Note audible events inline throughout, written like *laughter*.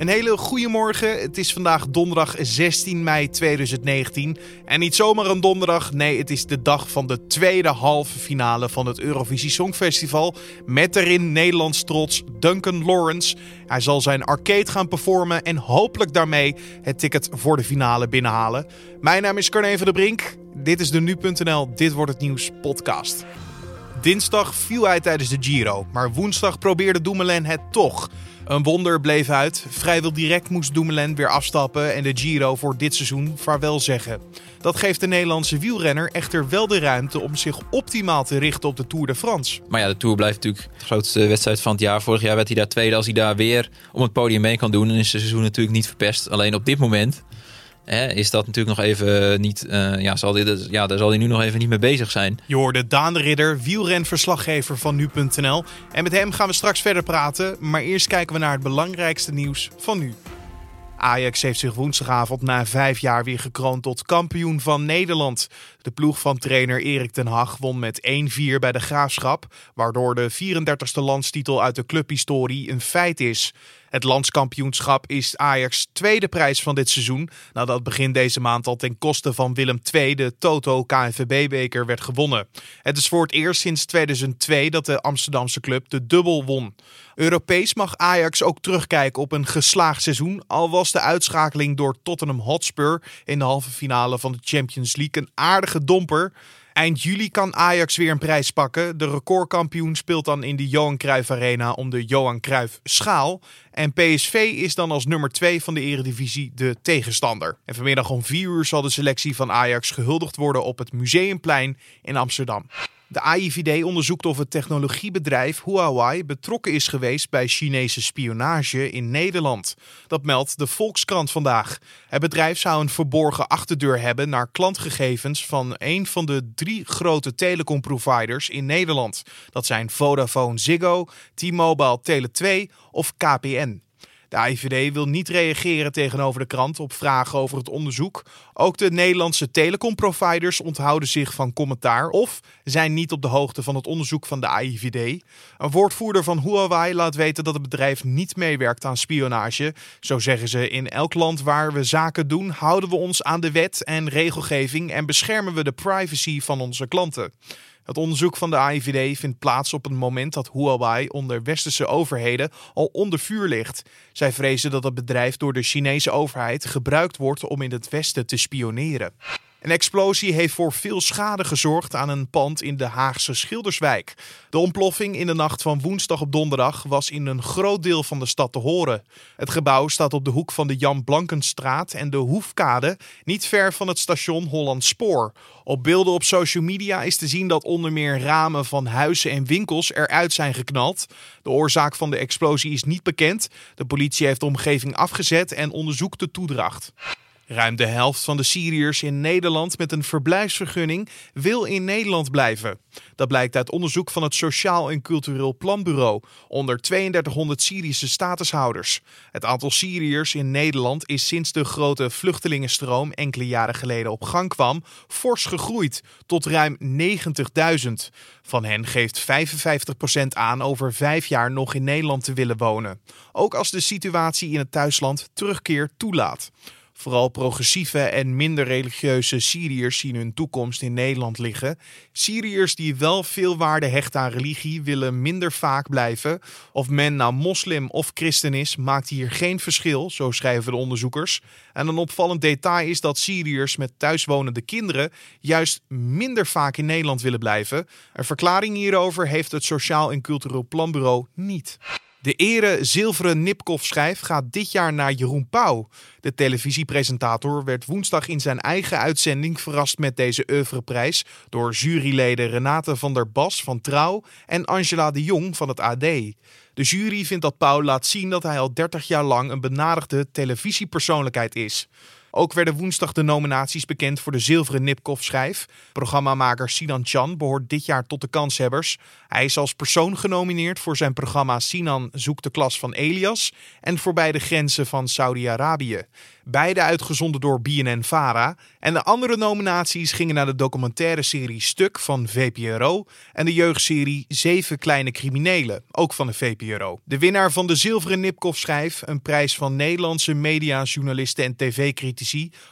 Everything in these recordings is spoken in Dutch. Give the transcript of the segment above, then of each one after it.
Een hele goede morgen. Het is vandaag donderdag 16 mei 2019. En niet zomaar een donderdag, nee, het is de dag van de tweede halve finale van het Eurovisie Songfestival. Met erin Nederlands trots Duncan Lawrence. Hij zal zijn arcade gaan performen en hopelijk daarmee het ticket voor de finale binnenhalen. Mijn naam is Carne van der Brink. Dit is de Nu.nl Dit Wordt Het Nieuws podcast. Dinsdag viel hij tijdens de Giro, maar woensdag probeerde Dumoulin het toch. Een wonder bleef uit. Vrijwel direct moest Dumoulin weer afstappen en de Giro voor dit seizoen vaarwel zeggen. Dat geeft de Nederlandse wielrenner echter wel de ruimte om zich optimaal te richten op de Tour de France. Maar ja, de Tour blijft natuurlijk de grootste wedstrijd van het jaar. Vorig jaar werd hij daar tweede. Als hij daar weer om het podium mee kan doen, dan is het seizoen natuurlijk niet verpest. Alleen op dit moment hè, is dat natuurlijk nog even niet. Uh, ja, zal dit, ja, daar zal hij nu nog even niet mee bezig zijn. Je hoorde de Ridder, wielrenverslaggever van nu.nl. En met hem gaan we straks verder praten. Maar eerst kijken we naar het belangrijkste nieuws van nu. Ajax heeft zich woensdagavond na vijf jaar weer gekroond tot kampioen van Nederland. De ploeg van trainer Erik ten Hag won met 1-4 bij de Graafschap, waardoor de 34ste landstitel uit de clubhistorie een feit is. Het landskampioenschap is Ajax tweede prijs van dit seizoen, nadat begin deze maand al ten koste van Willem II de Toto KNVB-beker werd gewonnen. Het is voor het eerst sinds 2002 dat de Amsterdamse club de dubbel won. Europees mag Ajax ook terugkijken op een geslaagd seizoen, al was de uitschakeling door Tottenham Hotspur in de halve finale van de Champions League een aardige domper. Eind juli kan Ajax weer een prijs pakken. De recordkampioen speelt dan in de Johan Cruijff Arena om de Johan Cruijff schaal. En PSV is dan als nummer 2 van de Eredivisie de tegenstander. En vanmiddag om 4 uur zal de selectie van Ajax gehuldigd worden op het Museumplein in Amsterdam. De AIVD onderzoekt of het technologiebedrijf Huawei betrokken is geweest bij Chinese spionage in Nederland. Dat meldt de Volkskrant vandaag. Het bedrijf zou een verborgen achterdeur hebben naar klantgegevens van een van de drie grote telecomproviders in Nederland. Dat zijn Vodafone Ziggo, T-Mobile Tele2 of KPN. De AIVD wil niet reageren tegenover de krant op vragen over het onderzoek. Ook de Nederlandse telecomproviders onthouden zich van commentaar of zijn niet op de hoogte van het onderzoek van de AIVD. Een woordvoerder van Huawei laat weten dat het bedrijf niet meewerkt aan spionage. Zo zeggen ze: in elk land waar we zaken doen, houden we ons aan de wet en regelgeving en beschermen we de privacy van onze klanten. Het onderzoek van de AIVD vindt plaats op het moment dat Huawei onder westerse overheden al onder vuur ligt. Zij vrezen dat het bedrijf door de Chinese overheid gebruikt wordt om in het westen te spioneren. Een explosie heeft voor veel schade gezorgd aan een pand in de Haagse Schilderswijk. De ontploffing in de nacht van woensdag op donderdag was in een groot deel van de stad te horen. Het gebouw staat op de hoek van de Jan Blankenstraat en de Hoefkade, niet ver van het station Holland Spoor. Op beelden op social media is te zien dat onder meer ramen van huizen en winkels eruit zijn geknald. De oorzaak van de explosie is niet bekend. De politie heeft de omgeving afgezet en onderzoekt de toedracht. Ruim de helft van de Syriërs in Nederland met een verblijfsvergunning wil in Nederland blijven. Dat blijkt uit onderzoek van het Sociaal en Cultureel Planbureau onder 3200 Syrische statushouders. Het aantal Syriërs in Nederland is sinds de grote vluchtelingenstroom enkele jaren geleden op gang kwam, fors gegroeid tot ruim 90.000. Van hen geeft 55% aan over vijf jaar nog in Nederland te willen wonen. Ook als de situatie in het thuisland terugkeer toelaat. Vooral progressieve en minder religieuze Syriërs zien hun toekomst in Nederland liggen. Syriërs die wel veel waarde hechten aan religie willen minder vaak blijven. Of men nou moslim of christen is, maakt hier geen verschil, zo schrijven de onderzoekers. En een opvallend detail is dat Syriërs met thuiswonende kinderen juist minder vaak in Nederland willen blijven. Een verklaring hierover heeft het Sociaal en Cultureel Planbureau niet. De ere zilveren Nipkoff-schijf gaat dit jaar naar Jeroen Pauw. De televisiepresentator werd woensdag in zijn eigen uitzending verrast met deze oeuvreprijs door juryleden Renate van der Bas van Trouw en Angela de Jong van het AD. De jury vindt dat Pauw laat zien dat hij al 30 jaar lang een benadigde televisiepersoonlijkheid is. Ook werden woensdag de nominaties bekend voor de Zilveren Nipkoff-schijf. Programmamaker Sinan Chan behoort dit jaar tot de kanshebbers. Hij is als persoon genomineerd voor zijn programma Sinan zoekt de klas van Elias en voorbij de grenzen van Saudi-Arabië. beide uitgezonden door BNN-Vara. En de andere nominaties gingen naar de documentaire serie Stuk van VPRO en de jeugdserie Zeven Kleine Criminelen, ook van de VPRO. De winnaar van de Zilveren Nipkoff-schijf, een prijs van Nederlandse media, journalisten en tv-critici,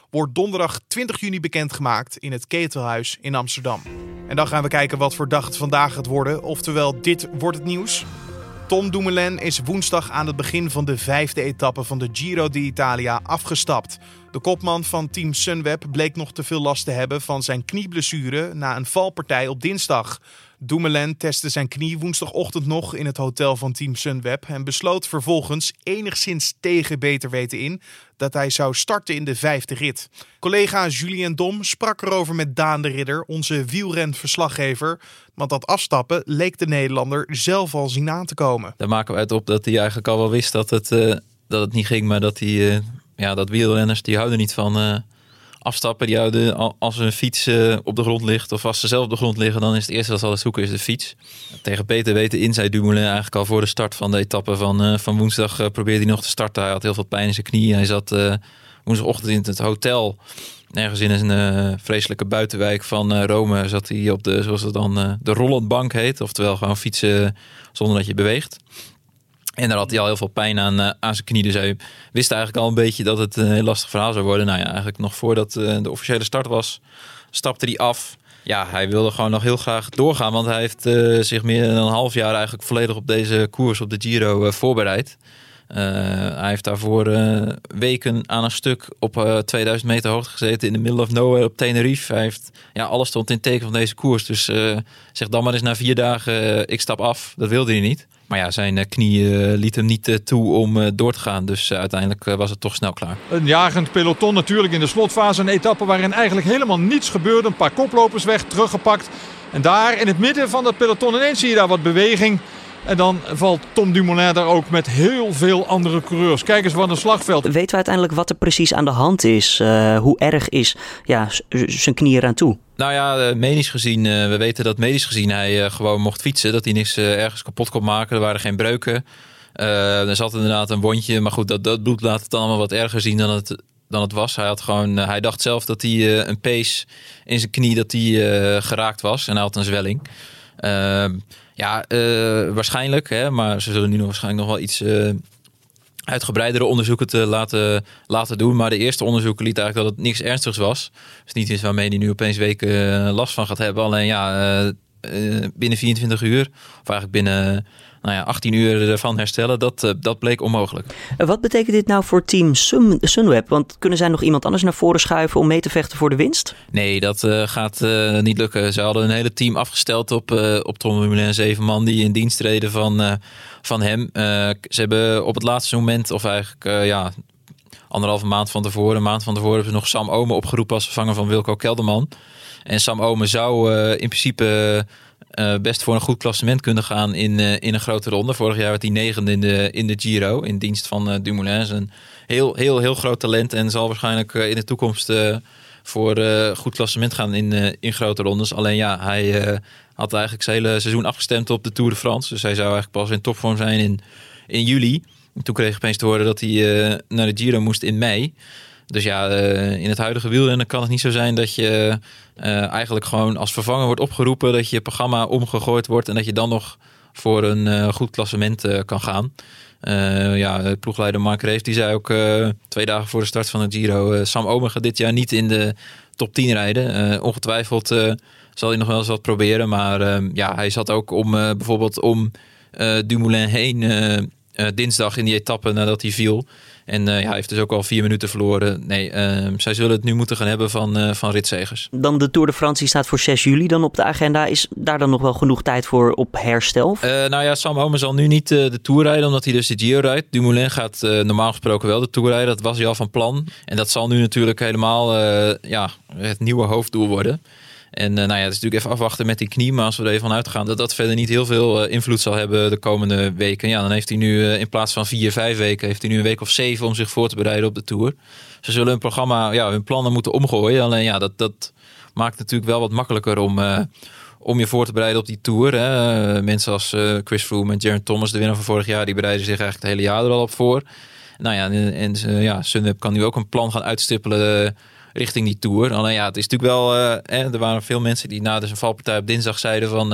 wordt donderdag 20 juni bekendgemaakt in het Ketelhuis in Amsterdam. En dan gaan we kijken wat voor dag het vandaag gaat worden, oftewel dit wordt het nieuws. Tom Dumoulin is woensdag aan het begin van de vijfde etappe van de Giro d'Italia afgestapt. De kopman van team Sunweb bleek nog te veel last te hebben van zijn knieblessure na een valpartij op dinsdag. Dumoulin testte zijn knie woensdagochtend nog in het hotel van Team Sunweb en besloot vervolgens enigszins tegen beter weten in dat hij zou starten in de vijfde rit. Collega Julien Dom sprak erover met Daan de Ridder, onze wielrenverslaggever, want dat afstappen leek de Nederlander zelf al zien aan te komen. Daar maken we uit op dat hij eigenlijk al wel wist dat het, uh, dat het niet ging, maar dat, hij, uh, ja, dat wielrenners die houden niet van... Uh houden als een fiets uh, op de grond ligt of als ze zelf op de grond liggen, dan is het eerste wat ze altijd zoeken is de fiets. Tegen Peter weten in, zei Dumoulin eigenlijk al voor de start van de etappe van, uh, van woensdag uh, probeerde hij nog te starten. Hij had heel veel pijn in zijn knie. Hij zat woensdagochtend in het hotel. Ergens in een vreselijke buitenwijk van Rome zat hij op de, zoals het dan, de rollend bank heet. Oftewel gewoon fietsen zonder dat je beweegt. En daar had hij al heel veel pijn aan, uh, aan zijn knie. Dus hij wist eigenlijk al een beetje dat het een heel lastig verhaal zou worden. Nou ja, eigenlijk nog voordat uh, de officiële start was, stapte hij af. Ja, hij wilde gewoon nog heel graag doorgaan. Want hij heeft uh, zich meer dan een half jaar eigenlijk volledig op deze koers op de Giro voorbereid. Hij heeft daarvoor weken aan een stuk op 2000 meter hoogte gezeten in de middle of nowhere op Tenerife. Hij heeft, ja, alles stond in teken van deze koers. Dus zeg dan maar eens na vier dagen, ik stap af. Dat wilde hij niet. Maar ja, zijn knie liet hem niet toe om door te gaan. Dus uiteindelijk was het toch snel klaar. Een jagend peloton natuurlijk in de slotfase. Een etappe waarin eigenlijk helemaal niets gebeurde. Een paar koplopers weg, teruggepakt. En daar in het midden van dat peloton ineens zie je daar wat beweging. En dan valt Tom Dumoulin daar ook met heel veel andere coureurs. Kijk eens wat een slagveld. Weten we uiteindelijk wat er precies aan de hand is? Uh, hoe erg is ja, zijn knie eraan toe? Nou ja, medisch gezien, we weten dat medisch gezien hij gewoon mocht fietsen. Dat hij niks ergens kapot kon maken. Er waren geen breuken. Uh, er zat inderdaad een wondje. Maar goed, dat, dat bloed laat het allemaal wat erger zien dan het, dan het was. Hij, had gewoon, hij dacht zelf dat hij een pees in zijn knie dat hij, geraakt was. En hij had een zwelling. Ehm, ja, waarschijnlijk. Hè, maar ze zullen nu nog waarschijnlijk nog wel iets uitgebreidere onderzoeken te laten, laten doen. Maar de eerste onderzoeken liet eigenlijk dat het niks ernstigs was. Dus niet iets waarmee hij nu opeens weken last van gaat hebben. Alleen ja, uh, binnen 24 uur, of eigenlijk binnen nou ja, 18 uur ervan herstellen, dat, dat bleek onmogelijk. Wat betekent dit nou voor team Sun, Sunweb? Want kunnen zij nog iemand anders naar voren schuiven om mee te vechten voor de winst? Nee, dat uh, gaat uh, niet lukken. Ze hadden een hele team afgesteld op, uh, op Tom Dumoulin. Zeven man die in dienst treden van, van hem. ze hebben op het laatste moment, of eigenlijk ja, anderhalve maand van tevoren, een maand van tevoren, hebben ze nog Sam Omen opgeroepen als vervanger van Wilco Kelderman. En Sam Omen zou in principe uh, best voor een goed klassement kunnen gaan in, uh, in een grote ronde. Vorig jaar werd hij negende in de, in de Giro in dienst van uh, Dumoulin. Een heel, heel, heel groot talent en zal waarschijnlijk in de toekomst voor goed klassement gaan in, in grote rondes. Alleen ja, hij had eigenlijk zijn hele seizoen afgestemd op de Tour de France. Dus hij zou eigenlijk pas in topvorm zijn in, in juli. En toen kreeg ik opeens te horen dat hij naar de Giro moest in mei. Dus ja, in het huidige wielrennen kan het niet zo zijn dat je uh, eigenlijk gewoon als vervanger wordt opgeroepen, dat je programma omgegooid wordt en dat je dan nog voor een uh, goed klassement kan gaan. ja, ploegleider Mark Rees die zei ook twee dagen voor de start van het Giro, Sam Omen gaat dit jaar niet in de top 10 rijden. ongetwijfeld zal hij nog wel eens wat proberen, maar ja, hij zat ook om bijvoorbeeld om Dumoulin heen dinsdag in die etappe nadat hij viel. En uh, ja, hij heeft dus ook al vier minuten verloren. Nee, uh, zij zullen het nu moeten gaan hebben van, uh, van ritzegers. Dan de Tour de France staat voor 6 juli dan op de agenda. Is daar dan nog wel genoeg tijd voor op herstel? nou ja, Sam Omen zal nu niet de Tour rijden, omdat hij dus de Giro rijdt. Dumoulin gaat normaal gesproken wel de Tour rijden. Dat was hij al van plan. En dat zal nu natuurlijk helemaal ja, het nieuwe hoofddoel worden. En uh, nou ja, het is natuurlijk even afwachten met die knie. Maar als we er even van uitgaan dat dat verder niet heel veel uh, invloed zal hebben de komende weken. Ja, dan heeft hij nu uh, in plaats van vier, vijf weken, heeft hij nu een week of zeven om zich voor te bereiden op de Tour. Ze zullen hun programma, ja, hun plannen moeten omgooien. Alleen ja, dat, dat maakt natuurlijk wel wat makkelijker om, om je voor te bereiden op die Tour. Hè. mensen als Chris Froome en Jaron Thomas, de winnaar van vorig jaar, die bereiden zich eigenlijk het hele jaar er al op voor. Nou ja, en, en ja, Sunweb kan nu ook een plan gaan uitstippelen richting die Tour. Alleen ja, het is natuurlijk wel... er waren veel mensen die na de valpartij op dinsdag zeiden van...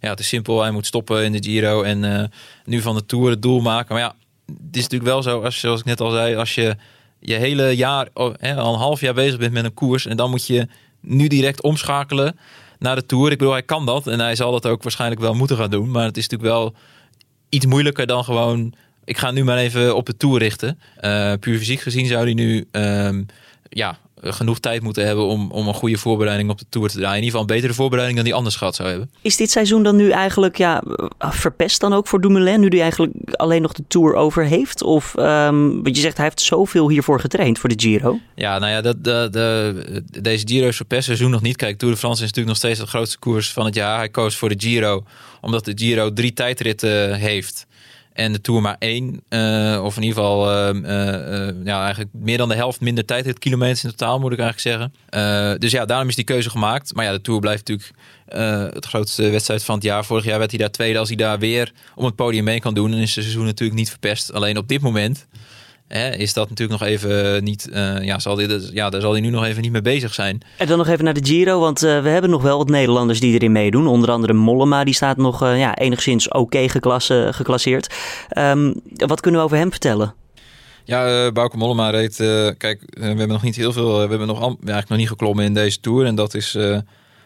ja, het is simpel, hij moet stoppen in de Giro en nu van de Tour het doel maken. Maar ja, het is natuurlijk wel zo, als, zoals ik net al zei, als je je hele jaar, oh, al een half jaar bezig bent met een koers en dan moet je nu direct omschakelen naar de Tour. Ik bedoel, hij kan dat en hij zal dat ook waarschijnlijk wel moeten gaan doen. Maar het is natuurlijk wel iets moeilijker dan gewoon... Ik ga nu maar even op de Tour richten. Uh, puur fysiek gezien zou hij nu ehm, ja, genoeg tijd moeten hebben om, om een goede voorbereiding op de Tour te draaien. In ieder geval een betere voorbereiding dan die anders gehad zou hebben. Is dit seizoen dan nu eigenlijk ja, verpest dan ook voor Dumoulin, nu hij eigenlijk alleen nog de Tour over heeft? Of, um, want je zegt hij heeft zoveel hiervoor getraind voor de Giro. Ja, nou ja, de, de, de, deze Giro is verpest seizoen nog niet. Kijk, Tour de France is natuurlijk nog steeds de grootste koers van het jaar. Hij koos voor de Giro, omdat de Giro drie tijdritten heeft. En de Tour maar één. Uh, of in ieder geval uh, uh, ja, eigenlijk meer dan de helft minder tijd. kilometers in totaal moet ik eigenlijk zeggen. dus ja, daarom is die keuze gemaakt. Maar ja, de Tour blijft natuurlijk het grootste wedstrijd van het jaar. Vorig jaar werd hij daar tweede. Als hij daar weer om het podium mee kan doen, dan is het seizoen natuurlijk niet verpest. Alleen op dit moment Hè, is dat natuurlijk nog even niet. Uh, ja, zal dit, ja, daar zal hij nu nog even niet mee bezig zijn. En dan nog even naar de Giro, want uh, we hebben nog wel wat Nederlanders die erin meedoen. Onder andere Mollema, die staat nog uh, ja, enigszins oké okay geclasseerd. Um, wat kunnen we over hem vertellen? Ja, uh, Bauke Mollema reed. kijk, we hebben nog niet heel veel. we hebben nog, eigenlijk nog niet geklommen in deze tour. En dat is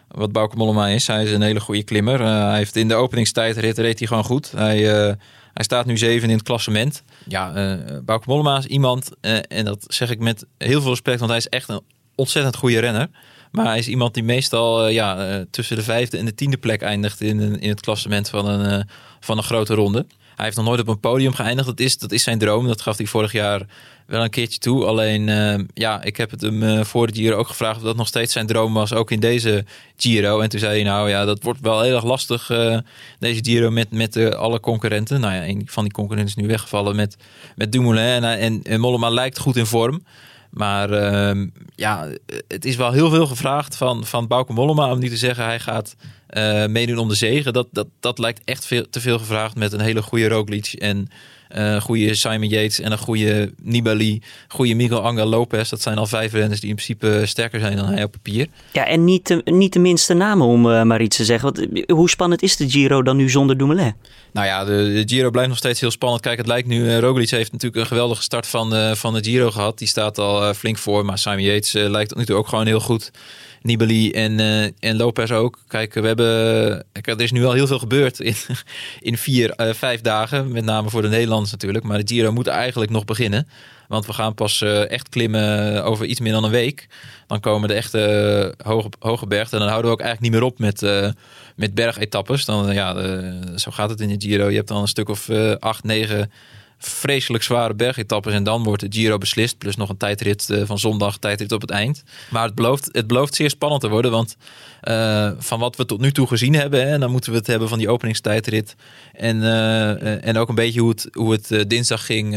wat Bauke Mollema is. Hij is een hele goede klimmer. hij heeft in de openingstijd reed hij gewoon goed. Hij hij staat nu zeven in het klassement. Ja, uh, Bauke Mollema is iemand, uh, en dat zeg ik met heel veel respect, want hij is echt een ontzettend goede renner. Maar hij is iemand die meestal uh, ja, tussen de vijfde en de tiende plek eindigt in, in het klassement van een, van een grote ronde. Hij heeft nog nooit op een podium geëindigd. Dat is, dat is zijn droom. Dat gaf hij vorig jaar wel een keertje toe. Alleen, uh, ja, ik heb het hem uh, voor de Giro ook gevraagd of dat nog steeds zijn droom was, ook in deze Giro. En toen zei hij, nou ja, dat wordt wel heel erg lastig, uh, deze Giro, met, met alle concurrenten. Nou ja, een van die concurrenten is nu weggevallen met, met Dumoulin. En, en, en Mollema lijkt goed in vorm. Maar ehm, ja, het is wel heel veel gevraagd van, van Bauke Mollema om niet te zeggen hij gaat uh, meedoen om de zegen. Dat, dat, dat lijkt echt veel, te veel gevraagd met een hele goede Roglic en uh, goede Simon Yates en een goede Nibali, goede Miguel Angel Lopez. Dat zijn al vijf renners die in principe sterker zijn dan hij op papier. Ja, en niet de, niet de minste namen om uh, maar iets te zeggen. Want, hoe spannend is de Giro dan nu zonder Dumoulin? Nou ja, de, de, Giro blijft nog steeds heel spannend. Kijk, het lijkt nu, uh, Roglic heeft natuurlijk een geweldige start van, van de Giro gehad. Die staat al flink voor, maar Simon Yates lijkt tot nu toe ook gewoon heel goed. Nibali en, uh, en Lopez ook. Kijk, we hebben, er is nu al heel veel gebeurd in, *laughs* in vier, uh, vijf dagen. Met name voor de Nederlanders natuurlijk. Maar de Giro moet eigenlijk nog beginnen. Want we gaan pas uh, echt klimmen over iets meer dan een week. Dan komen de echte hoge, hoge bergen. En dan houden we ook eigenlijk niet meer op met, met bergetappes. Dan, ja, zo gaat het in de Giro. Je hebt dan een stuk of acht, negen vreselijk zware bergetappes. En dan wordt de Giro beslist. Plus nog een tijdrit uh, van zondag, tijdrit op het eind. Maar het belooft, het belooft zeer spannend te worden. Want uh, van wat we tot nu toe gezien hebben. Hè, dan moeten we het hebben van die openingstijdrit. En, uh, en ook een beetje hoe het, hoe het dinsdag ging.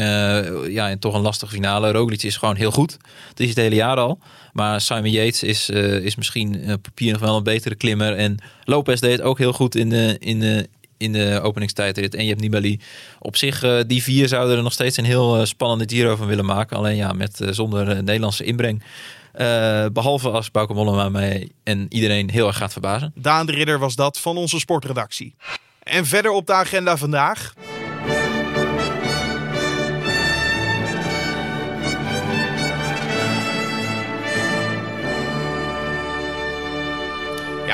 ja, en toch een lastige finale. Roglic is gewoon heel goed. Het is het hele jaar al. Maar Simon Yates is, is misschien papier nog wel een betere klimmer. En Lopez deed ook heel goed in de, in de, in de openingstijdrit. En je hebt Nibali. Op zich, uh, die vier zouden er nog steeds een heel uh, spannende Giro van willen maken. Alleen ja, met uh, zonder Nederlandse inbreng. behalve als Bauke Mollema mij en iedereen heel erg gaat verbazen. Daan de Ridder was dat van onze sportredactie. En verder op de agenda vandaag.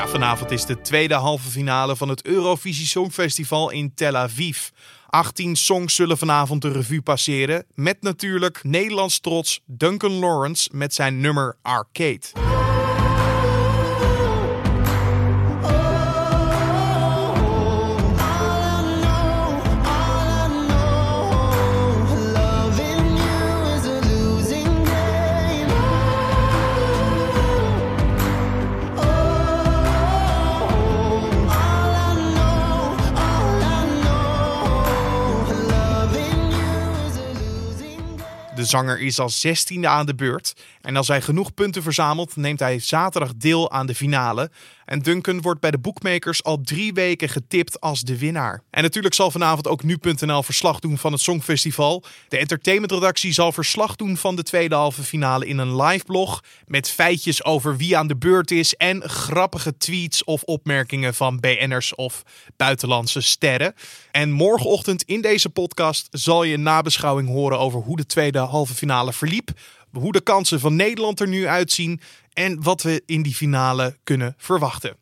Vanavond is de tweede halve finale van het Eurovisie Songfestival in Tel Aviv. 18 songs zullen vanavond de revue passeren. Met natuurlijk Nederlands trots Duncan Lawrence met zijn nummer Arcade. Zanger is als zestiende aan de beurt. En als hij genoeg punten verzamelt, neemt hij zaterdag deel aan de finale. En Duncan wordt bij de bookmakers al drie weken getipt als de winnaar. En natuurlijk zal vanavond ook nu.nl verslag doen van het Songfestival. De entertainmentredactie zal verslag doen van de tweede halve finale in een live blog. Met feitjes over wie aan de beurt is en grappige tweets of opmerkingen van BN'ers of buitenlandse sterren. En morgenochtend in deze podcast zal je een nabeschouwing horen over hoe de tweede halve finale verliep. Hoe de kansen van Nederland er nu uitzien en wat we in die finale kunnen verwachten.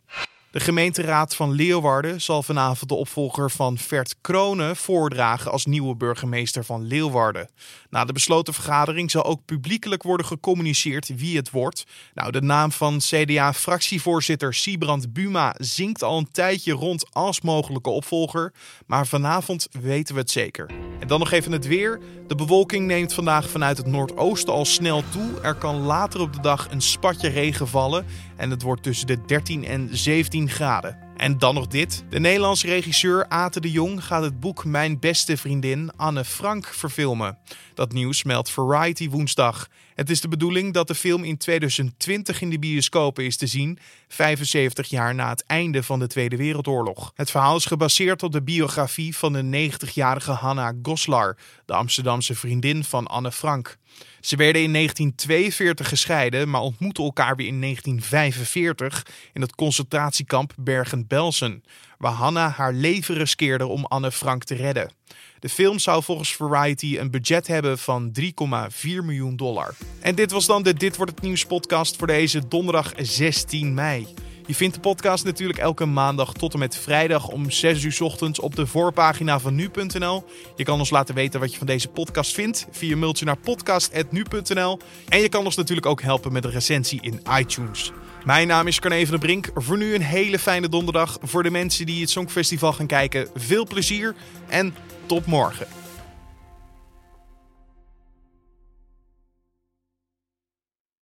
De gemeenteraad van Leeuwarden zal vanavond de opvolger van Vert Kronen voordragen als nieuwe burgemeester van Leeuwarden. Na de besloten vergadering zal ook publiekelijk worden gecommuniceerd wie het wordt. Nou, de naam van CDA-fractievoorzitter Siebrand Buma zinkt al een tijdje rond als mogelijke opvolger, maar vanavond weten we het zeker. En dan nog even het weer. De bewolking neemt vandaag vanuit het noordoosten al snel toe. Er kan later op de dag een spatje regen vallen en het wordt tussen de 13 en 17 graden. En dan nog dit. De Nederlandse regisseur Ate de Jong gaat het boek Mijn beste vriendin Anne Frank verfilmen. Dat nieuws meldt Variety woensdag. Het is de bedoeling dat de film in 2020 in de bioscopen is te zien, 75 jaar na het einde van de Tweede Wereldoorlog. Het verhaal is gebaseerd op de biografie van de 90-jarige Hanna Goslar, de Amsterdamse vriendin van Anne Frank. Ze werden in 1942 gescheiden, maar ontmoetten elkaar weer in 1945 in het concentratiekamp Bergen-Belsen, waar Hanna haar leven riskeerde om Anne Frank te redden. De film zou volgens Variety een budget hebben van 3,4 miljoen dollar. En dit was dan de Dit wordt het nieuws podcast voor deze donderdag 16 mei. Je vindt de podcast natuurlijk elke maandag tot en met vrijdag om 6 uur ochtends op de voorpagina van nu.nl. Je kan ons laten weten wat je van deze podcast vindt via mailtje naar podcast.nu.nl. En je kan ons natuurlijk ook helpen met een recensie in iTunes. Mijn naam is Carne van der Brink. Voor nu een hele fijne donderdag. Voor de mensen die het Songfestival gaan kijken, veel plezier en tot morgen.